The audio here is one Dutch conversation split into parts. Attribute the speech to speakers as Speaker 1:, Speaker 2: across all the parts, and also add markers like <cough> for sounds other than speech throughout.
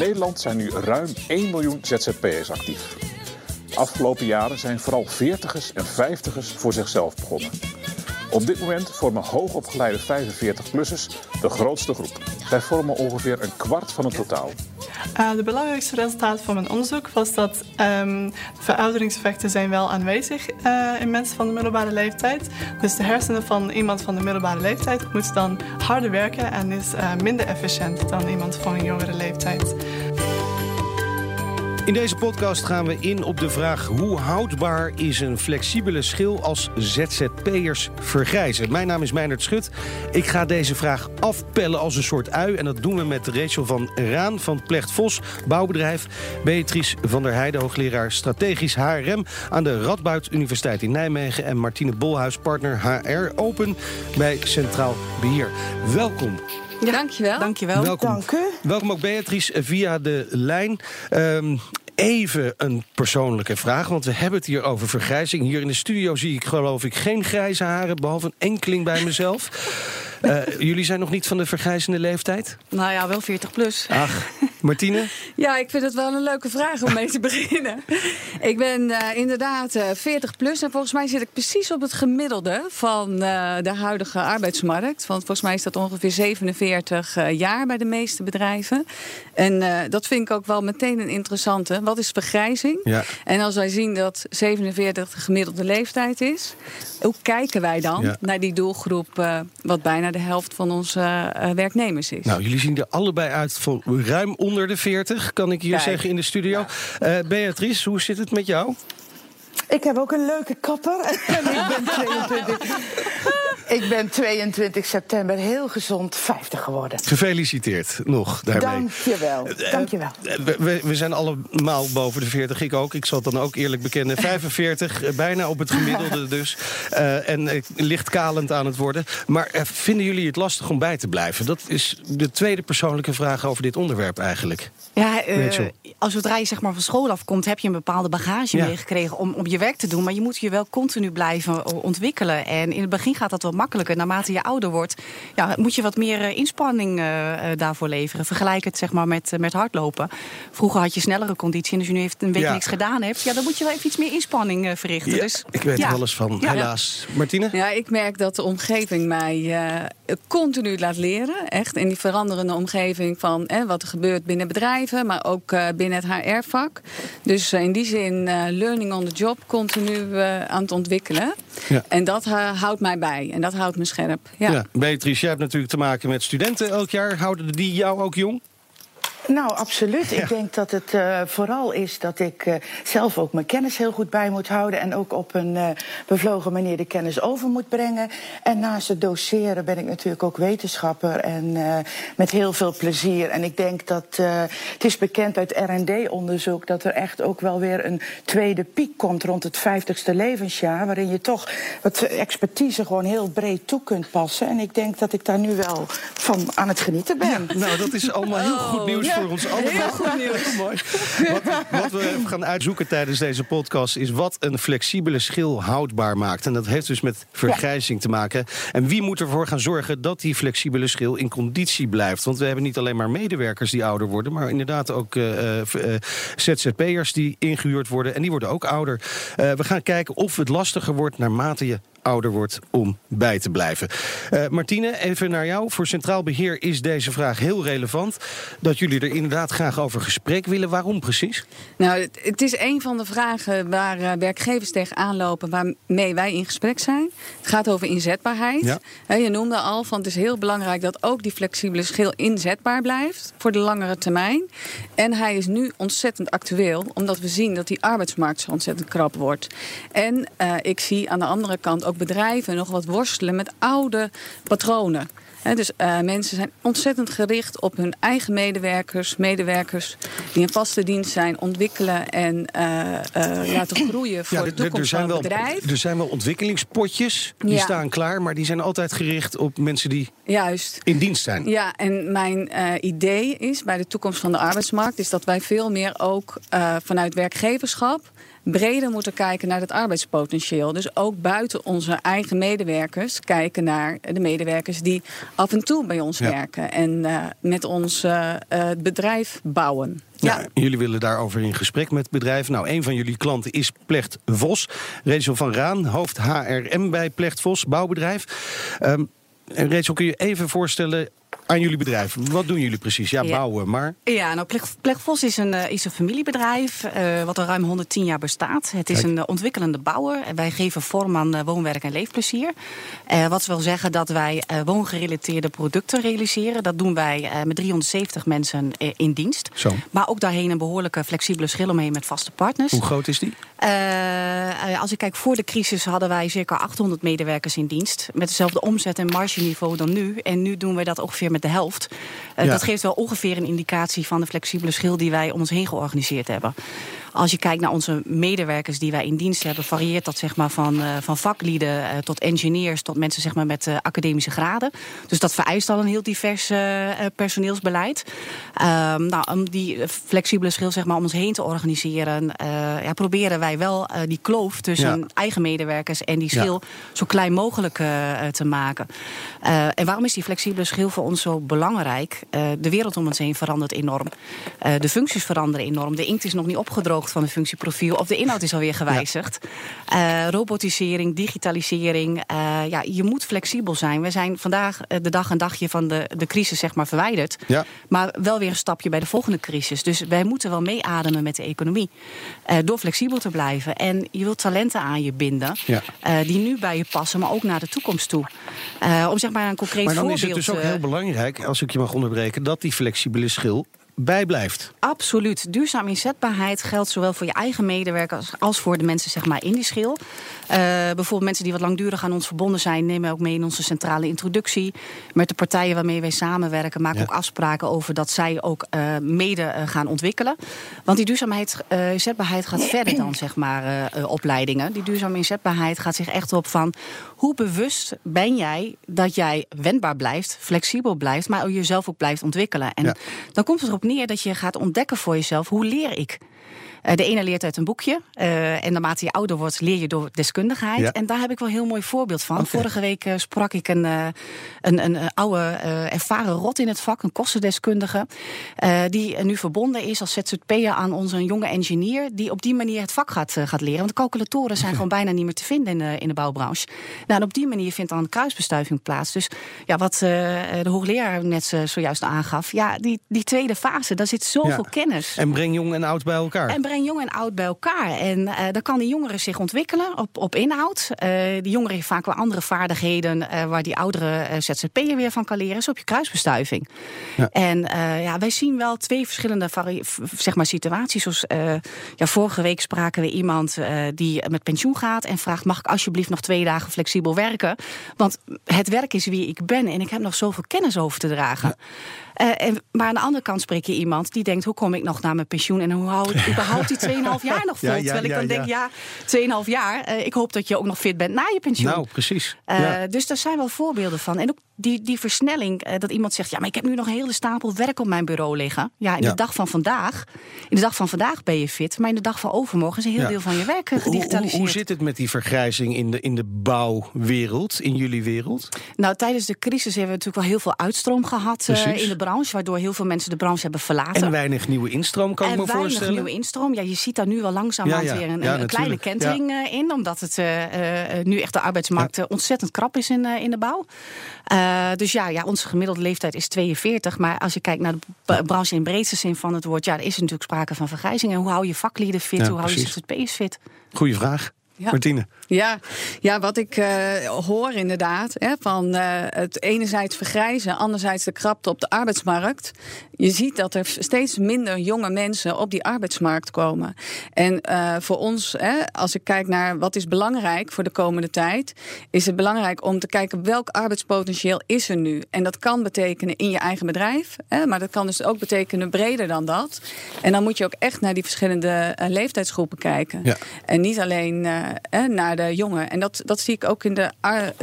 Speaker 1: Nederland zijn nu ruim 1 miljoen ZZP'ers actief. De afgelopen jaren zijn vooral 40ers en 50ers voor zichzelf begonnen. Op dit moment vormen hoogopgeleide 45-plussers de grootste groep. Zij vormen ongeveer een kwart van het totaal.
Speaker 2: Uh, de belangrijkste resultaat van mijn onderzoek was dat um, verouderingseffecten zijn wel aanwezig uh, in mensen van de middelbare leeftijd. Dus de hersenen van iemand van de middelbare leeftijd moet dan harder werken en is uh, minder efficiënt dan iemand van een jongere leeftijd.
Speaker 3: In deze podcast gaan we in op de vraag hoe houdbaar is een flexibele schil als ZZP'ers vergrijzen. Mijn naam is Meijnerd Schut. Ik ga deze vraag afpellen als een soort ui. En dat doen we met Rachel van Raan van Plecht Vos, bouwbedrijf. Beatrice van der Heijden, hoogleraar strategisch HRM aan de Radboud Universiteit in Nijmegen. En Martine Bolhuis, partner HR Open bij Centraal Beheer. Welkom.
Speaker 4: Ja, dankjewel.
Speaker 5: Dankjewel.
Speaker 3: Welkom.
Speaker 5: Dank u.
Speaker 3: Welkom ook Beatrice via de lijn. Um, even een persoonlijke vraag, want we hebben het hier over vergrijzing. Hier in de studio zie ik geloof ik geen grijze haren, behalve een enkeling bij mezelf. Uh, jullie zijn nog niet van de vergrijzende leeftijd?
Speaker 4: Nou ja, wel 40 plus.
Speaker 3: Ach, Martine? <laughs>
Speaker 4: ja, ik vind het wel een leuke vraag om mee te <laughs> beginnen. ik ben uh, inderdaad uh, 40 plus en volgens mij zit ik precies op het gemiddelde van de huidige arbeidsmarkt. Want volgens mij is dat ongeveer 47 jaar bij de meeste bedrijven. En dat vind ik ook wel meteen een interessante. Wat is vergrijzing?
Speaker 3: Ja.
Speaker 4: En als wij zien dat 47 de gemiddelde leeftijd is, hoe kijken wij dan ja. naar die doelgroep wat bijna de helft van onze uh, werknemers is.
Speaker 3: Nou, jullie zien er allebei uit van ruim onder de 40, kan ik hier
Speaker 4: Kijk.
Speaker 3: zeggen in de studio. Ja. Uh, Beatrice, hoe zit het met jou?
Speaker 5: Ik heb ook een leuke kapper. en <laughs> ik ben 22. Ik ben 22 september heel gezond 50 geworden.
Speaker 3: Gefeliciteerd nog daarmee.
Speaker 5: Dankjewel. Dankjewel.
Speaker 3: Uh, we, we, zijn allemaal boven de 40, ik ook. Ik zal het dan ook eerlijk bekennen. <laughs> 45, bijna op het gemiddelde dus. Uh, en licht kalend aan het worden. Maar vinden jullie het lastig om bij te blijven? Dat is de tweede persoonlijke vraag over dit onderwerp eigenlijk.
Speaker 6: Ja, als zodra je zeg maar van school afkomt, heb je een bepaalde bagage ja. meegekregen om, om je werk te doen. Maar je moet je wel continu blijven ontwikkelen. En in het begin gaat dat wel makkelijker. Naarmate je ouder wordt, ja, moet je wat meer inspanning uh, daarvoor leveren. Vergelijk het zeg maar met, met hardlopen. Vroeger had je snellere conditie. En als je nu even een week ja. niks gedaan hebt, ja, dan moet je wel even iets meer inspanning uh, verrichten.
Speaker 3: Ja,
Speaker 6: dus,
Speaker 3: ik weet er alles van, helaas. Martine?
Speaker 4: Ja, ik merk dat de omgeving mij uh, continu laat leren. Echt in die veranderende omgeving van wat er gebeurt binnen bedrijven, maar ook binnen het HR-vak. Dus in die zin, learning on the job, continu uh, aan het ontwikkelen.
Speaker 3: Ja.
Speaker 4: En dat uh, houdt mij bij en dat houdt me scherp. Ja.
Speaker 3: ja. Beatrice, jij hebt natuurlijk te maken met studenten elk jaar. Houden die jou ook jong?
Speaker 5: Nou, absoluut. <laughs> Ja. Ik denk dat het uh, vooral is dat ik uh, zelf ook mijn kennis heel goed bij moet houden. En ook op een uh, bevlogen manier de kennis over moet brengen. En naast het doseren ben ik natuurlijk ook wetenschapper. En met heel veel plezier. En ik denk dat het is bekend uit RD-onderzoek dat er echt ook wel weer een tweede piek komt rond het 50ste levensjaar. Waarin je toch wat expertise gewoon heel breed toe kunt passen. En ik denk dat ik daar nu wel van aan het genieten ben.
Speaker 3: Ja, nou, dat is allemaal heel
Speaker 4: Oh,
Speaker 3: goed nieuws voor ons allemaal.
Speaker 4: Heel goed nieuws. <laughs>
Speaker 3: Mooi. Wat, wat, we gaan uitzoeken tijdens deze podcast is wat een flexibele schil houdbaar maakt. En dat heeft dus met vergrijzing te maken. En wie moet ervoor gaan zorgen dat die flexibele schil in conditie blijft? Want we hebben niet alleen maar medewerkers die ouder worden, maar inderdaad ook uh, uh, ZZP'ers die ingehuurd worden. En die worden ook ouder. Uh, we gaan kijken of het lastiger wordt naarmate je ouder wordt om bij te blijven. Uh, Martine, even naar jou. Voor Centraal Beheer is deze vraag heel relevant. Dat jullie er inderdaad graag over gesprek willen. Waarom precies?
Speaker 4: Nou, het, is een van de vragen waar uh, werkgevers tegenaan lopen... waarmee wij in gesprek zijn. Het gaat over inzetbaarheid.
Speaker 3: Ja.
Speaker 4: He, je noemde al, van het is heel belangrijk... dat ook die flexibele schil inzetbaar blijft voor de langere termijn. En hij is nu ontzettend actueel... omdat we zien dat die arbeidsmarkt zo ontzettend krap wordt. En uh, ik zie aan de andere kant ook bedrijven nog wat worstelen met oude patronen. He, dus uh, mensen zijn ontzettend gericht op hun eigen medewerkers, medewerkers die in vaste dienst zijn, ontwikkelen en uh, uh, laten groeien voor
Speaker 3: ja,
Speaker 4: de toekomst van het
Speaker 3: wel,
Speaker 4: bedrijf.
Speaker 3: Er zijn wel ontwikkelingspotjes, die
Speaker 4: Ja.
Speaker 3: staan klaar, maar die zijn altijd gericht op mensen die
Speaker 4: Juist.
Speaker 3: in dienst zijn.
Speaker 4: Ja, en mijn idee is bij de toekomst van de arbeidsmarkt... is dat wij veel meer ook vanuit werkgeverschap breder moeten kijken naar het arbeidspotentieel. Dus ook buiten onze eigen medewerkers kijken naar de medewerkers die af en toe bij ons werken en uh, met ons uh, bedrijf bouwen.
Speaker 3: Ja. jullie willen daarover in gesprek met bedrijven. Nou, een van jullie klanten is Plecht Vos. Rachel van Raan, hoofd HRM bij Plecht Vos, bouwbedrijf. Um, Rachel, kun je even voorstellen aan jullie bedrijf. Wat doen jullie precies? Ja, bouwen, maar...
Speaker 6: Ja, nou, Plechvos is een, eh, is een familiebedrijf uh, wat al ruim 110 jaar bestaat. Het is een uh, ontwikkelende bouwer. Wij geven vorm aan woonwerk en leefplezier. wat wil zeggen dat wij woongerelateerde producten realiseren. Dat doen wij met 370 mensen in dienst.
Speaker 3: Zo.
Speaker 6: Maar ook daarheen een behoorlijke flexibele schil omheen met vaste partners.
Speaker 3: Hoe groot is die?
Speaker 6: Als ik kijk, voor de crisis hadden wij circa 800 medewerkers in dienst. Met dezelfde omzet en margeniveau dan nu. En nu doen wij dat ongeveer met de helft. Uh, Dat geeft wel ongeveer een indicatie van de flexibele schil die wij om ons heen georganiseerd hebben. Als je kijkt naar onze medewerkers die wij in dienst hebben, varieert dat zeg maar van, uh, van vaklieden uh, tot engineers tot mensen zeg maar met uh, academische graden. Dus dat vereist al een heel divers personeelsbeleid. Ehm, nou, om die flexibele schil zeg maar om ons heen te organiseren, ja, proberen wij wel die kloof tussen ja. eigen medewerkers en die schil ja. zo klein mogelijk te maken. en waarom is die flexibele schil voor ons zo belangrijk? de wereld om ons heen verandert enorm. de functies veranderen enorm. De inkt is nog niet opgedroogd van het functieprofiel. Of de inhoud is alweer gewijzigd. Ja. Uh, robotisering, digitalisering. Uh, ja, je moet flexibel zijn. We zijn vandaag uh, de dag en dagje van de, de crisis zeg maar verwijderd.
Speaker 3: Ja.
Speaker 6: Maar wel weer een stapje bij de volgende crisis. Dus wij moeten wel meeademen met de economie. door flexibel te blijven. En je wilt talenten aan je binden.
Speaker 3: Ja.
Speaker 6: die nu bij je passen, maar ook naar de toekomst toe. om zeg maar een concreet
Speaker 3: maar dan
Speaker 6: voorbeeld...
Speaker 3: is het dus ook heel belangrijk, als ik je mag onderbreken... dat die flexibele schil bijblijft.
Speaker 6: Absoluut. Duurzaam inzetbaarheid geldt zowel voor je eigen medewerkers als voor de mensen zeg maar, in die schil. Uh, bijvoorbeeld mensen die wat langdurig aan ons verbonden zijn, nemen ook mee in onze centrale introductie. Met de partijen waarmee wij samenwerken, maken ja. ook afspraken over dat zij ook uh, mede uh, gaan ontwikkelen. Want die duurzaamheid, inzetbaarheid gaat verder dan zeg maar opleidingen. Die duurzame inzetbaarheid gaat zich echt op van hoe bewust ben jij dat jij wendbaar blijft, flexibel blijft, maar ook jezelf ook blijft ontwikkelen. En ja. dan komt het erop neer dat je gaat ontdekken voor jezelf hoe leer ik. Uh, de ene leert uit een boekje. Uh, en naarmate je ouder wordt, leer je door deskundigheid.
Speaker 3: Ja.
Speaker 6: En daar heb ik wel een heel mooi voorbeeld van. Vorige week uh, sprak ik een, een, een, een oude ervaren rot in het vak, een kostendeskundige. die nu verbonden is als ZZP'er aan onze jonge engineer. Die op die manier het vak gaat, gaat leren. Want de calculatoren zijn gewoon bijna niet meer te vinden in de, in de bouwbranche. Nou, en op die manier vindt dan kruisbestuiving plaats. Dus ja, wat de hoogleraar net zojuist aangaf. Ja, die, die tweede fase, daar zit zoveel
Speaker 3: Ja.
Speaker 6: kennis.
Speaker 3: En breng jong en oud bij elkaar.
Speaker 6: En breng jong en oud bij elkaar. En uh, dan kan die jongere zich ontwikkelen op, op inhoud. Die jongere heeft vaak wel andere vaardigheden waar die oudere ZZP'er weer van kan leren. Zo op je kruisbestuiving.
Speaker 3: Ja.
Speaker 6: En ja, wij zien wel twee verschillende zeg maar, situaties. Zoals, ja, vorige week spraken we iemand die met pensioen gaat en vraagt: mag ik alsjeblieft nog twee dagen flexibel werken? Want het werk is wie ik ben en ik heb nog zoveel kennis over te dragen. En, maar aan de andere kant spreek je iemand die denkt: hoe kom ik nog naar mijn pensioen en hoe hou ik <laughs> überhaupt die 2,5 jaar nog vol? Terwijl ik dan denk:
Speaker 3: ja.
Speaker 6: ja, 2,5 jaar. Uh, ik hoop dat je ook nog fit bent na je pensioen.
Speaker 3: Nou, precies. Ja.
Speaker 6: Dus daar zijn wel voorbeelden van. En ook die, die versnelling, dat iemand zegt: ja, maar ik heb nu nog een hele stapel werk op mijn bureau liggen. Ja, in de dag van vandaag, in de dag van vandaag ben je fit, maar in de dag van overmorgen is een heel deel van je werk eh,
Speaker 3: Hoe, hoe,
Speaker 6: gedigitaliseerd.
Speaker 3: hoe zit het met die vergrijzing in de, in de bouwwereld, in jullie wereld?
Speaker 6: Nou, tijdens de crisis hebben we natuurlijk wel heel veel uitstroom gehad in de branche, waardoor heel veel mensen de branche hebben verlaten.
Speaker 3: En weinig nieuwe instroom, kan
Speaker 6: en
Speaker 3: ik me
Speaker 6: weinig
Speaker 3: voorstellen.
Speaker 6: nieuwe instroom. Ja, je ziet daar nu wel langzamerhand
Speaker 3: Ja, ja.
Speaker 6: weer een,
Speaker 3: Ja,
Speaker 6: een kleine kentering uh, in. Omdat het uh, uh, nu echt de arbeidsmarkt ontzettend krap is in, in de bouw. Uh, dus ja, ja, onze gemiddelde leeftijd is 42. Maar als je kijkt naar de branche in breedste zin van het woord... ja, er is natuurlijk sprake van vergrijzing. En hoe hou je vaklieden fit? Hoe hou je. ZZP'ers fit?
Speaker 3: Goeie vraag. Martine.
Speaker 4: Ja, ja wat ik uh, hoor inderdaad, hè, van uh, het enerzijds vergrijzen, anderzijds de krapte op de arbeidsmarkt. Je ziet dat er steeds minder jonge mensen op die arbeidsmarkt komen. En uh, voor ons, hè, als ik kijk naar wat is belangrijk voor de komende tijd, is het belangrijk om te kijken welk arbeidspotentieel is er nu. En dat kan betekenen in je eigen bedrijf, hè, maar dat kan dus ook betekenen breder dan dat. En dan moet je ook echt naar die verschillende leeftijdsgroepen kijken.
Speaker 3: Ja.
Speaker 4: En niet alleen naar de jongen. En dat, dat zie ik ook in de,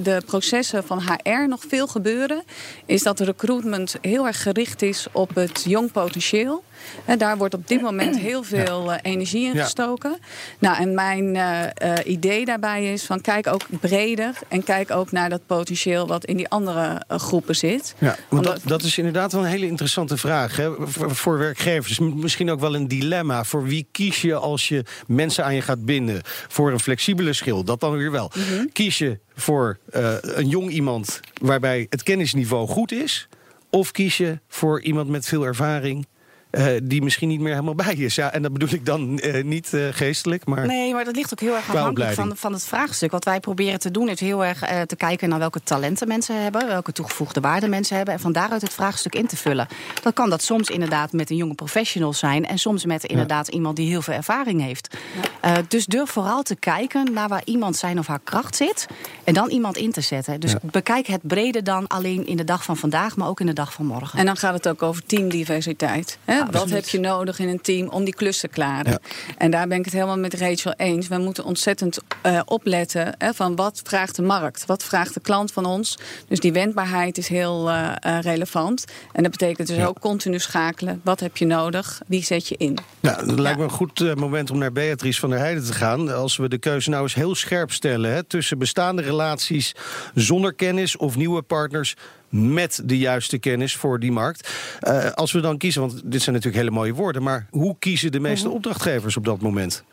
Speaker 4: de processen van HR nog veel gebeuren. Is dat recruitment heel erg gericht is op het jong potentieel. En daar wordt op dit moment heel veel eh, energie in
Speaker 3: Ja.
Speaker 4: gestoken. Nou, en mijn eh, eh, idee daarbij is van kijk ook breder en kijk ook naar dat potentieel wat in die andere groepen zit.
Speaker 3: Ja, want
Speaker 4: Omdat-
Speaker 3: dat, dat is inderdaad wel een hele interessante vraag hè? Voor, voor werkgevers. Misschien ook wel een dilemma. Voor wie kies je als je mensen aan je gaat binden? Voor een flexibele schil, dat dan weer wel.
Speaker 4: Mhm.
Speaker 3: Kies je voor een jong iemand waarbij het kennisniveau goed is? Of kies je voor iemand met veel ervaring... eh, die misschien niet meer helemaal bij is. Ja, en dat bedoel ik dan eh, niet eh, geestelijk, maar...
Speaker 6: Nee, maar dat ligt ook heel erg afhankelijk van, van het vraagstuk. Wat wij proberen te doen is heel erg eh, te kijken naar welke talenten mensen hebben, welke toegevoegde waarden mensen hebben, en van daaruit het vraagstuk in te vullen. Dat kan dat soms inderdaad met een jonge professional zijn en soms met inderdaad iemand die heel veel ervaring heeft. Eh, dus durf vooral te kijken naar waar iemand zijn of haar kracht zit en dan iemand in te zetten. Dus
Speaker 3: Ja.
Speaker 6: bekijk het breder dan alleen in de dag van vandaag, maar ook in de dag van morgen.
Speaker 4: En dan gaat het ook over teamdiversiteit. Hè? Wat heb je nodig in een team om die klus te klaren?
Speaker 3: Ja.
Speaker 4: En daar ben ik het helemaal met Rachel eens. We moeten ontzettend eh, opletten hè, van wat vraagt de markt? Wat vraagt de klant van ons? Dus die wendbaarheid is heel eh, eh, relevant. En dat betekent dus
Speaker 3: Ja.
Speaker 4: ook continu schakelen. Wat heb je nodig? Wie zet je in?
Speaker 3: Ja, dat lijkt me een goed moment om naar Beatrice van der Heijden te gaan. Als we de keuze nou eens heel scherp stellen hè, tussen bestaande relaties zonder kennis of nieuwe partners met de juiste kennis voor die markt. Eh, als we dan kiezen, want dit zijn natuurlijk hele mooie woorden, maar hoe kiezen de meeste opdrachtgevers op dat moment?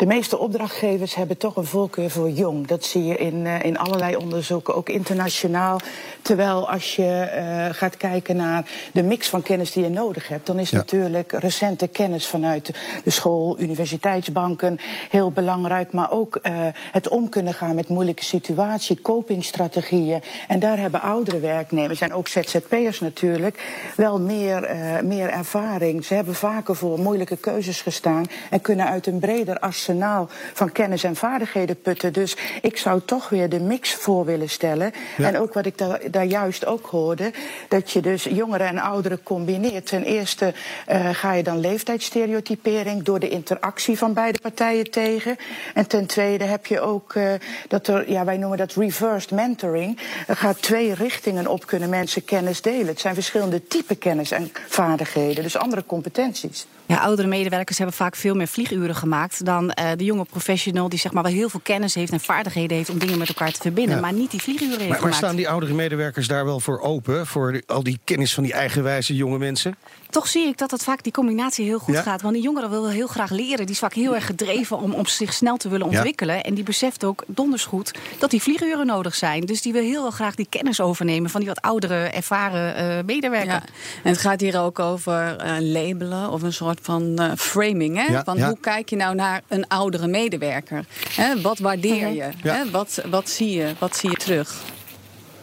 Speaker 5: De meeste opdrachtgevers hebben toch een voorkeur voor jong. Dat zie je in, eh, in allerlei onderzoeken, ook internationaal. Terwijl als je eh, gaat kijken naar de mix van kennis die je nodig hebt, dan is
Speaker 3: Ja.
Speaker 5: natuurlijk recente kennis vanuit de school, universiteitsbanken heel belangrijk. Maar ook eh, het om kunnen gaan met moeilijke situaties, copingstrategieën. En daar hebben oudere werknemers en ook ZZP'ers natuurlijk wel meer, meer ervaring. Ze hebben vaker voor moeilijke keuzes gestaan en kunnen uit een breder arsenaal van kennis en vaardigheden putten. Dus ik zou toch weer de mix voor willen stellen.
Speaker 3: Ja.
Speaker 5: En ook wat ik daar, daar juist ook hoorde, dat je dus jongeren en ouderen combineert. Ten eerste eh, ga je dan leeftijdsstereotypering door de interactie van beide partijen tegen. En ten tweede heb je ook eh, dat er, ja, wij noemen dat reversed mentoring. Er gaat twee richtingen op kunnen mensen kennis delen. Het zijn verschillende type kennis en vaardigheden, dus andere competenties.
Speaker 6: Ja, oudere medewerkers hebben vaak veel meer vlieguren gemaakt dan eh, de jonge professional die zeg maar wel heel veel kennis heeft en vaardigheden heeft om dingen met elkaar te verbinden,
Speaker 3: Ja.
Speaker 6: maar niet die vlieguren heeft
Speaker 3: Maar, maar
Speaker 6: gemaakt.
Speaker 3: staan die oudere medewerkers daar wel voor open? Voor al die kennis van die eigenwijze jonge mensen?
Speaker 6: Toch zie ik dat het vaak die combinatie heel goed
Speaker 3: Ja.
Speaker 6: gaat. Want die jongeren wil heel graag leren. Die is vaak heel erg gedreven om, om zich snel te willen
Speaker 3: Ja.
Speaker 6: ontwikkelen. En die beseft ook donders goed dat die vlieguren nodig zijn. Dus die wil heel wel graag die kennis overnemen van die wat oudere, ervaren eh, medewerker.
Speaker 4: Ja. En het gaat hier ook over eh, labelen of een soort van eh, framing. Hè?
Speaker 3: Ja,
Speaker 4: van
Speaker 3: ja.
Speaker 4: hoe kijk je nou naar een oudere medewerker? Hè? Wat waardeer je?
Speaker 3: Ja.
Speaker 4: Hè? Wat, wat zie je? Wat zie je terug?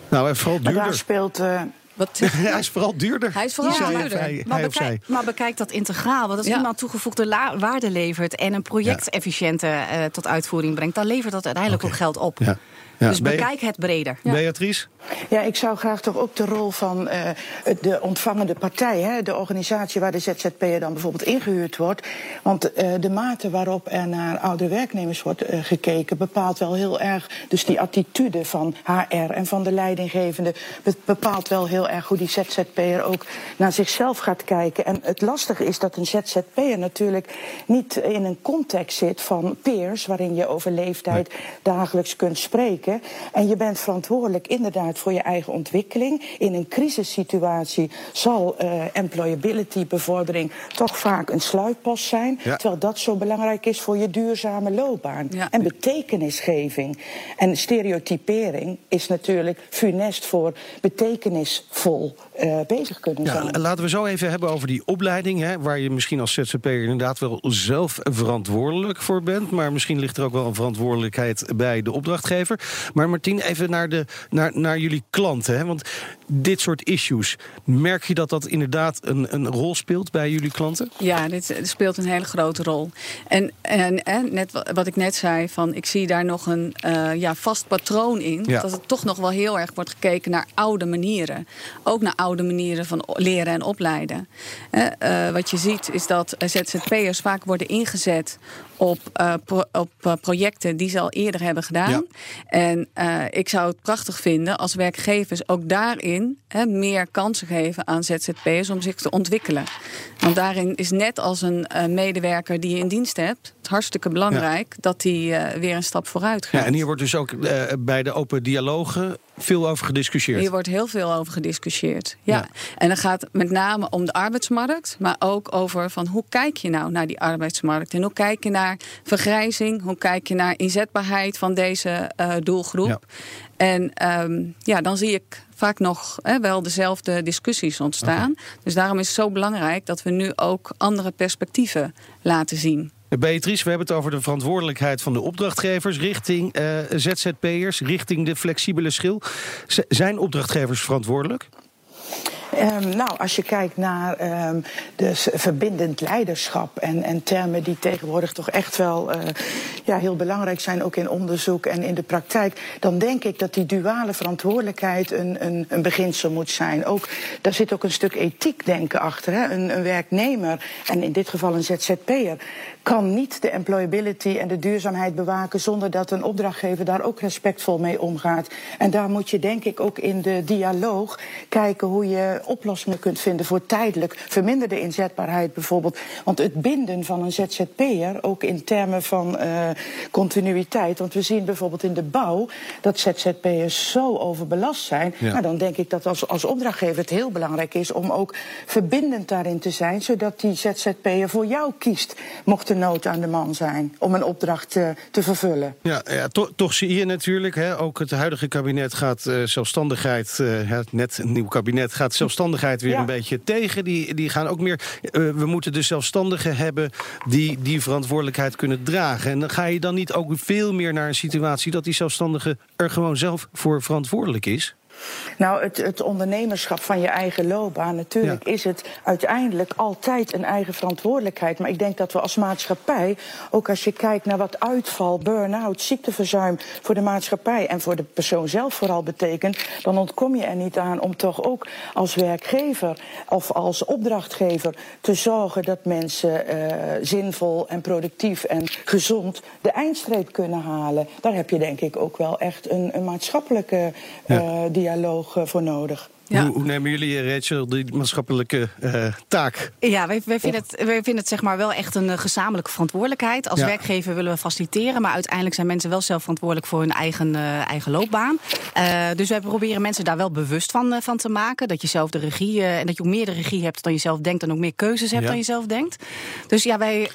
Speaker 3: Nou, en vooral
Speaker 5: Maar daar
Speaker 3: duurder.
Speaker 5: speelt. eh,
Speaker 4: Wat, <laughs>
Speaker 3: Hij is vooral duurder.
Speaker 4: Hij is vooral duurder.
Speaker 3: Hij,
Speaker 6: Maar,
Speaker 3: hij
Speaker 6: bekijk, maar bekijk dat integraal. Want als
Speaker 4: Ja.
Speaker 6: iemand toegevoegde la- waarde levert en een project efficiënter eh, tot uitvoering brengt, dan levert dat uiteindelijk ook geld op.
Speaker 3: Ja.
Speaker 6: Dus
Speaker 3: Be-
Speaker 6: bekijk het breder.
Speaker 3: Beatrice?
Speaker 5: Ja, ik zou graag toch ook de rol van eh, de ontvangende partij, hè, de organisatie waar de ZZP'er dan bijvoorbeeld ingehuurd wordt. Want eh, de mate waarop er naar oudere werknemers wordt eh, gekeken bepaalt wel heel erg, dus die attitude van HR en van de leidinggevende be- bepaalt wel heel erg hoe die ZZP'er ook naar zichzelf gaat kijken. En het lastige is dat een ZZP'er natuurlijk niet in een context zit van peers, waarin je over leeftijd dagelijks kunt spreken. En je bent verantwoordelijk inderdaad voor je eigen ontwikkeling. In een crisissituatie zal eh, employability bevordering toch vaak een sluitpost zijn.
Speaker 3: Ja.
Speaker 5: Terwijl dat zo belangrijk is voor je duurzame loopbaan.
Speaker 4: Ja.
Speaker 5: En betekenisgeving. En stereotypering is natuurlijk funest voor betekenisvol eh, bezig kunnen
Speaker 3: Ja,
Speaker 5: zijn.
Speaker 3: laten we zo even hebben over die opleiding. Hè, waar je misschien als ZZP'er inderdaad wel zelf verantwoordelijk voor bent. Maar misschien ligt er ook wel een verantwoordelijkheid bij de opdrachtgever. Maar Martien, even naar, de, naar, naar jullie klanten. Hè, want dit soort issues, merk je dat dat inderdaad een, een rol speelt bij jullie klanten?
Speaker 4: Ja, dit speelt een hele grote rol. En, en, en net wa- wat ik net zei, van, ik zie daar nog een eh, ja, vast patroon in.
Speaker 3: Ja.
Speaker 4: Dat het toch nog wel heel erg wordt gekeken naar oude manieren. ook naar oude manieren van leren en opleiden. Uh, wat je ziet is dat ZZP'ers vaak worden ingezet op, uh, pro op uh, projecten die ze al eerder hebben gedaan. Ja. En uh, ik zou het prachtig vinden als werkgevers ook daarin hè, meer kansen geven aan ZZP'ers om zich te ontwikkelen. Want daarin is net als een medewerker die je in dienst hebt, het hartstikke belangrijk ja. dat die weer een stap vooruit gaat.
Speaker 3: Ja, en hier wordt dus ook bij de open dialogen veel over gediscussieerd.
Speaker 4: Hier wordt heel veel over gediscussieerd. Ja. ja. En dan gaat met name om de arbeidsmarkt, maar ook over van hoe kijk je nou naar die arbeidsmarkt en hoe kijk je naar vergrijzing, hoe kijk je naar inzetbaarheid van deze uh, doelgroep. Ja. En um, ja, dan zie ik vaak nog hè, wel dezelfde discussies ontstaan. Okay. Dus daarom is het zo belangrijk dat we nu ook andere perspectieven laten zien.
Speaker 3: Beatrice, we hebben het over de verantwoordelijkheid van de opdrachtgevers richting uh, ZZP'ers, richting de flexibele schil. Z zijn opdrachtgevers verantwoordelijk?
Speaker 5: Um, nou, als je kijkt naar um, de verbindend leiderschap en, en, termen die tegenwoordig toch echt wel uh, ja, heel belangrijk zijn, ook in onderzoek en in de praktijk, dan denk ik dat die duale verantwoordelijkheid een, een, een beginsel moet zijn. Ook, daar zit ook een stuk ethiek denken achter. Hè? Een, een werknemer, en in dit geval een ZZP'er, kan niet de employability en de duurzaamheid bewaken zonder dat een opdrachtgever daar ook respectvol mee omgaat. En daar moet je denk ik ook in de dialoog kijken hoe je oplossingen kunt vinden voor tijdelijk verminderde inzetbaarheid bijvoorbeeld. Want het binden van een ZZP'er, ook in termen van uh, continuïteit, want we zien bijvoorbeeld in de bouw dat ZZP'ers zo overbelast zijn. Ja. Nou, dan denk ik dat als, als opdrachtgever het heel belangrijk is om ook verbindend daarin te zijn, zodat die ZZP'er voor jou kiest, mocht er nood aan de man zijn om een opdracht te, te vervullen.
Speaker 3: Ja, ja to, toch zie je natuurlijk, hè, ook het huidige kabinet gaat uh, zelfstandigheid, uh, net een nieuw kabinet gaat zelfstandigheid weer ja. een beetje tegen. Die, die gaan ook meer, we moeten dus zelfstandigen hebben die die verantwoordelijkheid kunnen dragen. En dan ga je dan niet ook veel meer naar een situatie dat die zelfstandige er gewoon zelf voor verantwoordelijk is?
Speaker 5: Nou, het, het, ondernemerschap van je eigen loopbaan, natuurlijk ja. is het uiteindelijk altijd een eigen verantwoordelijkheid. Maar ik denk dat we als maatschappij, ook als je kijkt naar wat uitval, burn-out, ziekteverzuim voor de maatschappij en voor de persoon zelf vooral betekent, dan ontkom je er niet aan om toch ook als werkgever of als opdrachtgever te zorgen dat mensen uh, zinvol en productief en gezond de eindstreep kunnen halen. Daar heb je denk ik ook wel echt een, een maatschappelijke uh, ja. Dialoog voor nodig.
Speaker 3: Ja. Hoe, hoe, nemen jullie, Rachel, die maatschappelijke uh, taak?
Speaker 6: Ja, wij, wij, vinden het, wij vinden het zeg maar wel echt een gezamenlijke verantwoordelijkheid. Als ja. werkgever willen we faciliteren, maar uiteindelijk zijn mensen wel zelf verantwoordelijk voor hun eigen, uh, eigen loopbaan. Uh, dus wij proberen mensen daar wel bewust van, van te maken. Dat je zelf de regie en dat je ook meer de regie hebt dan je zelf denkt en ook meer keuzes hebt ja. dan je zelf denkt. Dus ja, wij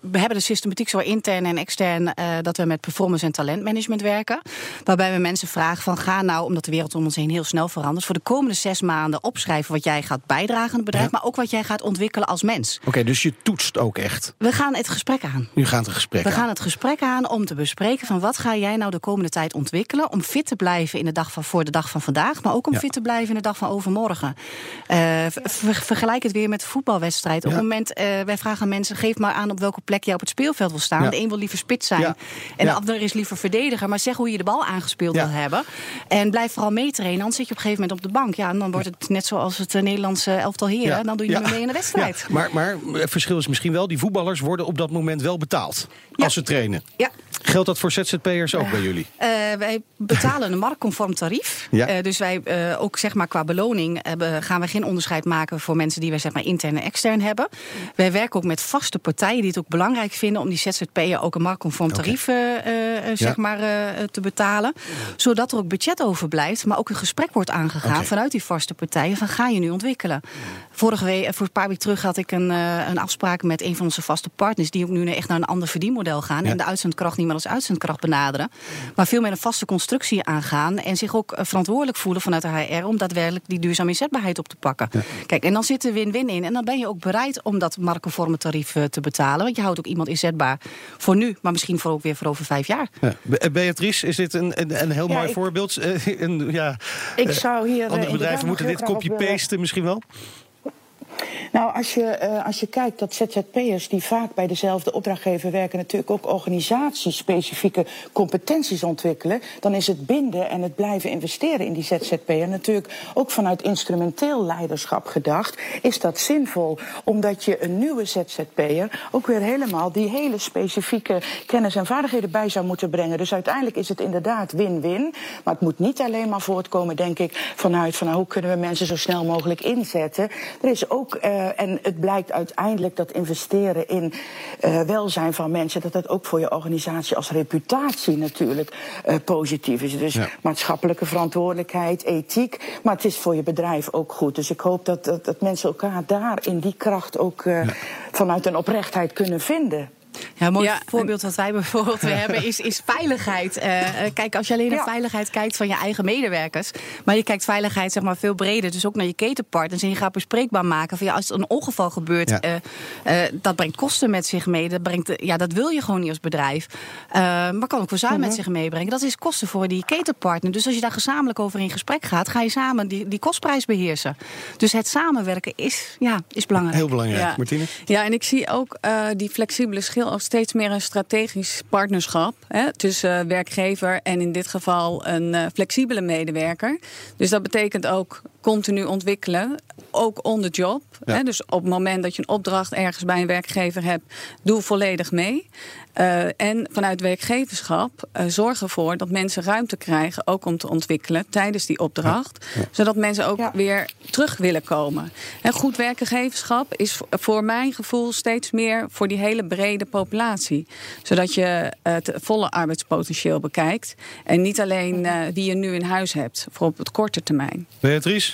Speaker 6: we hebben de systematiek zo intern en extern dat we met performance en talentmanagement werken. Waarbij we mensen vragen van ga nou, omdat de wereld om ons heen heel snel verandert voor de komende zes maanden opschrijven wat jij gaat bijdragen aan het bedrijf, ja. maar ook wat jij gaat ontwikkelen als mens.
Speaker 3: Oké, okay, dus je toetst ook echt?
Speaker 6: We gaan het gesprek aan.
Speaker 3: Nu gaat het gesprek
Speaker 6: We
Speaker 3: aan.
Speaker 6: gaan het gesprek aan om te bespreken van wat ga jij nou de komende tijd ontwikkelen om fit te blijven in de dag van, voor de dag van vandaag, maar ook om ja. fit te blijven in de dag van overmorgen. Uh, ver, vergelijk het weer met de voetbalwedstrijd. Ja. Op het moment, uh, wij vragen aan mensen, geef maar aan op welke plek jij op het speelveld wil staan. De een wil liever spits zijn en de ander is liever verdediger, maar zeg hoe je de bal aangespeeld wil hebben. En blijf vooral meetrainen, anders zit je op een gegeven moment op de bank. Ja, en dan wordt het net zoals het Nederlandse elftal heren. Dan doe je niet meer mee in de wedstrijd.
Speaker 3: Ja. Maar, maar het verschil is misschien wel, die voetballers worden op dat moment wel betaald. Als ze trainen.
Speaker 6: Ja.
Speaker 3: Geldt dat voor ZZP'ers ook bij jullie?
Speaker 6: Uh, wij betalen een marktconform tarief. Ja. Uh, dus wij ook zeg maar qua beloning hebben, gaan we geen onderscheid maken voor mensen die wij zeg maar intern en extern hebben. Wij werken ook met vaste partijen die het ook belangrijk vinden om die ZZP'er ook een marktconform tarief okay. zeg maar te betalen. Zodat er ook budget overblijft, maar ook een gesprek wordt aangegaan okay. vanuit die vaste partijen van ga je nu ontwikkelen. Vorige week, voor een paar weken terug had ik een, een afspraak met een van onze vaste partners die ook nu echt naar een ander verdienmodel gaan ja. en de uitzendkracht niet meer als uitzendkracht benaderen, maar veel meer een vaste constructie aangaan en zich ook verantwoordelijk voelen vanuit de HR om daadwerkelijk die duurzame inzetbaarheid op te pakken. Ja. Kijk, en dan zit er win-win in en dan ben je ook bereid om dat marktconforme tarief uh, te betalen, want je houdt ook iemand inzetbaar voor nu, maar misschien voor ook weer voor over vijf jaar.
Speaker 3: Ja. Beatrice, is dit een, een, een heel mooi ik, voorbeeld? <laughs> Een, ja,
Speaker 5: ik zou hier
Speaker 3: andere bedrijven moeten dit copy-pasten misschien wel?
Speaker 5: Nou, als je, uh, als je kijkt dat ZZP'ers die vaak bij dezelfde opdrachtgever werken, natuurlijk ook organisatiespecifieke competenties ontwikkelen, dan is het binden en het blijven investeren in die ZZP'er natuurlijk ook vanuit instrumenteel leiderschap gedacht. Is dat zinvol? Omdat je een nieuwe ZZP'er ook weer helemaal die hele specifieke kennis en vaardigheden bij zou moeten brengen. Dus uiteindelijk is het inderdaad win-win. Maar het moet niet alleen maar voortkomen, denk ik, vanuit van nou, hoe kunnen we mensen zo snel mogelijk inzetten. Er is ook, uh, en het blijkt uiteindelijk dat investeren in uh, welzijn van mensen, dat dat ook voor je organisatie als reputatie natuurlijk uh, positief is. Dus ja. maatschappelijke verantwoordelijkheid, ethiek. Maar het is voor je bedrijf ook goed. Dus ik hoop dat, dat, dat mensen elkaar daar in die kracht ook ja. vanuit een oprechtheid kunnen vinden.
Speaker 6: Ja, een mooi ja, voorbeeld wat wij bijvoorbeeld <laughs> hebben is, is veiligheid. Uh, kijk, als je alleen naar ja. veiligheid kijkt van je eigen medewerkers, maar je kijkt veiligheid zeg maar veel breder, dus ook naar je ketenpartners en je gaat bespreekbaar maken van ja, als er een ongeval gebeurt, ja. uh, uh, dat brengt kosten met zich mee. Dat, brengt, ja, dat wil je gewoon niet als bedrijf. maar kan ook verzuim mm -hmm. met zich meebrengen. Dat is kosten voor die ketenpartner. Dus als je daar gezamenlijk over in gesprek gaat, ga je samen die, die kostprijs beheersen. Dus het samenwerken is, ja, is belangrijk.
Speaker 3: Heel belangrijk.
Speaker 4: Ja.
Speaker 3: Martine?
Speaker 4: Ja, en ik zie ook die flexibele schil als steeds meer een strategisch partnerschap hè, tussen uh, werkgever en in dit geval een uh, flexibele medewerker. Dus dat betekent ook continu ontwikkelen, ook on the job. Ja. Hè, dus op het moment dat je een opdracht ergens bij een werkgever hebt, doe volledig mee. Uh, en vanuit werkgeverschap uh, zorg ervoor dat mensen ruimte krijgen, ook om te ontwikkelen tijdens die opdracht. Ja. Ja. Zodat mensen ook ja. weer terug willen komen. En goed werkgeverschap is voor mijn gevoel steeds meer voor die hele brede populatie. Zodat je het volle arbeidspotentieel bekijkt. En niet alleen uh, wie je nu in huis hebt, voor op het korte termijn.
Speaker 3: Beatrice?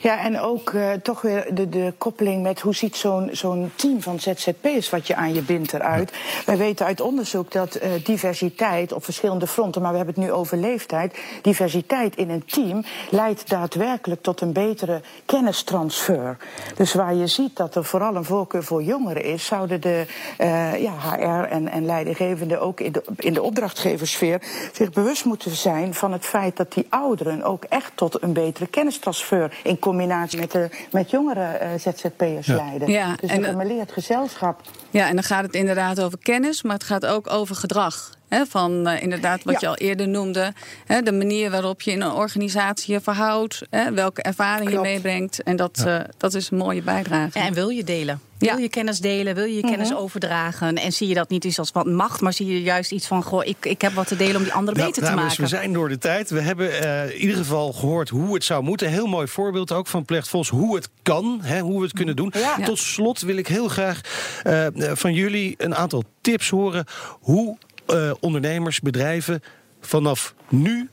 Speaker 5: Ja, en ook uh, toch weer de, de koppeling met hoe ziet zo'n zo'n team van ZZP'ers wat je aan je bindt eruit. Ja. Wij weten uit onderzoek dat uh, diversiteit op verschillende fronten, maar we hebben het nu over leeftijd, diversiteit in een team leidt daadwerkelijk tot een betere kennistransfer. Dus waar je ziet dat er vooral een voorkeur voor jongeren is, zouden de uh, ja, HR en, en leidinggevenden ook in de, in de opdrachtgeversfeer zich bewust moeten zijn van het feit dat die ouderen ook echt tot een betere kennistransfer in combinatie met, de, met jongere uh, ZZP'ers ja. leiden.
Speaker 4: Ja,
Speaker 5: dus een gemeleerd gezelschap.
Speaker 4: Ja, en dan gaat het inderdaad over kennis, maar het gaat ook over gedrag. He, van uh, inderdaad wat ja. je al eerder noemde. He, de manier waarop je in een organisatie je verhoudt. He, welke ervaring Klopt. je meebrengt. En dat, ja. uh, dat is een mooie bijdrage.
Speaker 6: Ja, en wil je delen? Wil je kennis delen? Wil je je mm -hmm. kennis overdragen? En zie je dat niet eens als wat macht, maar zie je juist iets van: goh, ik, ik heb wat te delen om die anderen nou, beter te
Speaker 3: maken. We zijn door de tijd. We hebben uh, in ieder geval gehoord hoe het zou moeten. Heel mooi voorbeeld ook van Plecht Vos, hoe het kan, hè, hoe we het kunnen doen. Ja. Tot slot wil ik heel graag uh, van jullie een aantal tips horen. Hoe uh, ondernemers, bedrijven vanaf nu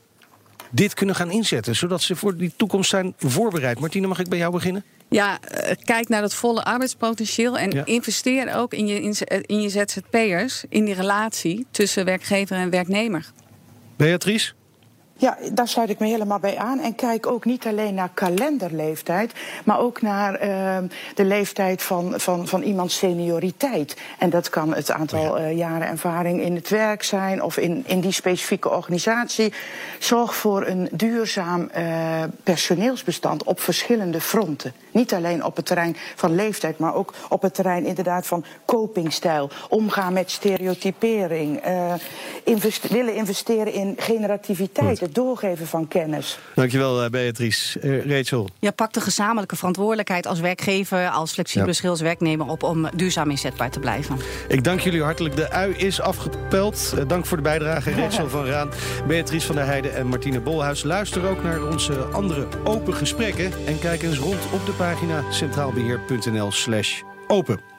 Speaker 3: dit kunnen gaan inzetten, zodat ze voor die toekomst zijn voorbereid. Martine, mag ik bij jou beginnen?
Speaker 4: Ja, kijk naar het volle arbeidspotentieel en ja. investeer ook in je, in je ZZP'ers, in die relatie tussen werkgever en werknemer.
Speaker 3: Beatrice?
Speaker 5: Ja, daar sluit ik me helemaal bij aan. En kijk ook niet alleen naar kalenderleeftijd, maar ook naar uh, de leeftijd van, van, van iemands senioriteit. En dat kan het aantal uh, jaren ervaring in het werk zijn of in, in die specifieke organisatie. Zorg voor een duurzaam uh, personeelsbestand op verschillende fronten. Niet alleen op het terrein van leeftijd, maar ook op het terrein inderdaad van copingstijl. Omgaan met stereotypering. Invest willen investeren in generativiteit. Het doorgeven van kennis.
Speaker 3: Dankjewel, Beatrice. Uh, Rachel.
Speaker 6: Ja, pak de gezamenlijke verantwoordelijkheid als werkgever, als flexibele ja. schilswerknemer op om duurzaam inzetbaar te blijven.
Speaker 3: Ik dank jullie hartelijk. De ui is afgepeld. Uh, dank voor de bijdrage, Rachel van Raan, Beatrice van der Heijden en Martine Bolhuis. Luister ook naar onze andere open gesprekken en kijk eens rond op de pagina centraalbeheer.nl slash open.